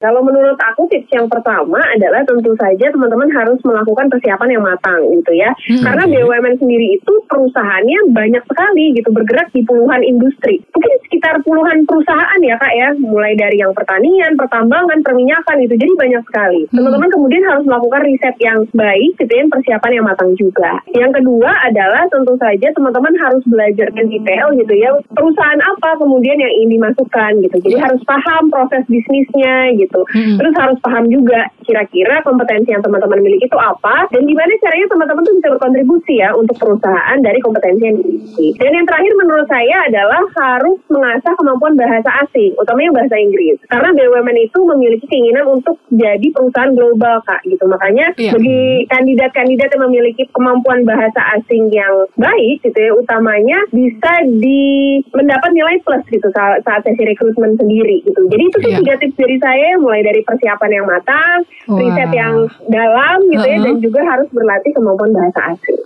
Kalau menurut aku tips yang pertama adalah tentu saja teman-teman harus melakukan persiapan yang matang gitu ya. Hmm, Karena. BUMN sendiri itu perusahaannya banyak sekali gitu bergerak di puluhan industri. Mungkin sekitar puluhan perusahaan ya kak ya, mulai dari yang pertanian, pertambangan, perminyakan itu jadi banyak sekali. Hmm. Teman-teman hmm. kemudian harus melakukan riset yang baik gitu ya, persiapan yang matang juga. Yang kedua adalah tentu saja teman-teman harus belajar dan detail gitu ya, perusahaan apa kemudian yang ingin dimasukkan gitu. Jadi yeah. harus paham proses bisnisnya gitu gitu. Hmm. Terus harus paham juga kira-kira kompetensi yang teman-teman miliki itu apa dan gimana caranya teman-teman tuh bisa berkontribusi ya untuk perusahaan dari kompetensi yang dimiliki. Dan yang terakhir menurut saya adalah harus mengasah kemampuan bahasa asing, utamanya bahasa Inggris. Karena BUMN itu memiliki keinginan untuk jadi perusahaan global kak gitu. Makanya yeah. bagi kandidat-kandidat yang memiliki kemampuan bahasa asing yang baik gitu ya, utamanya bisa di mendapat nilai plus gitu saat, saat sesi rekrutmen sendiri gitu. Jadi itu tuh yeah. tiga tips dari saya mulai dari persiapan yang matang, wow. riset yang dalam gitu uh -huh. ya, dan juga harus berlatih kemampuan bahasa asing.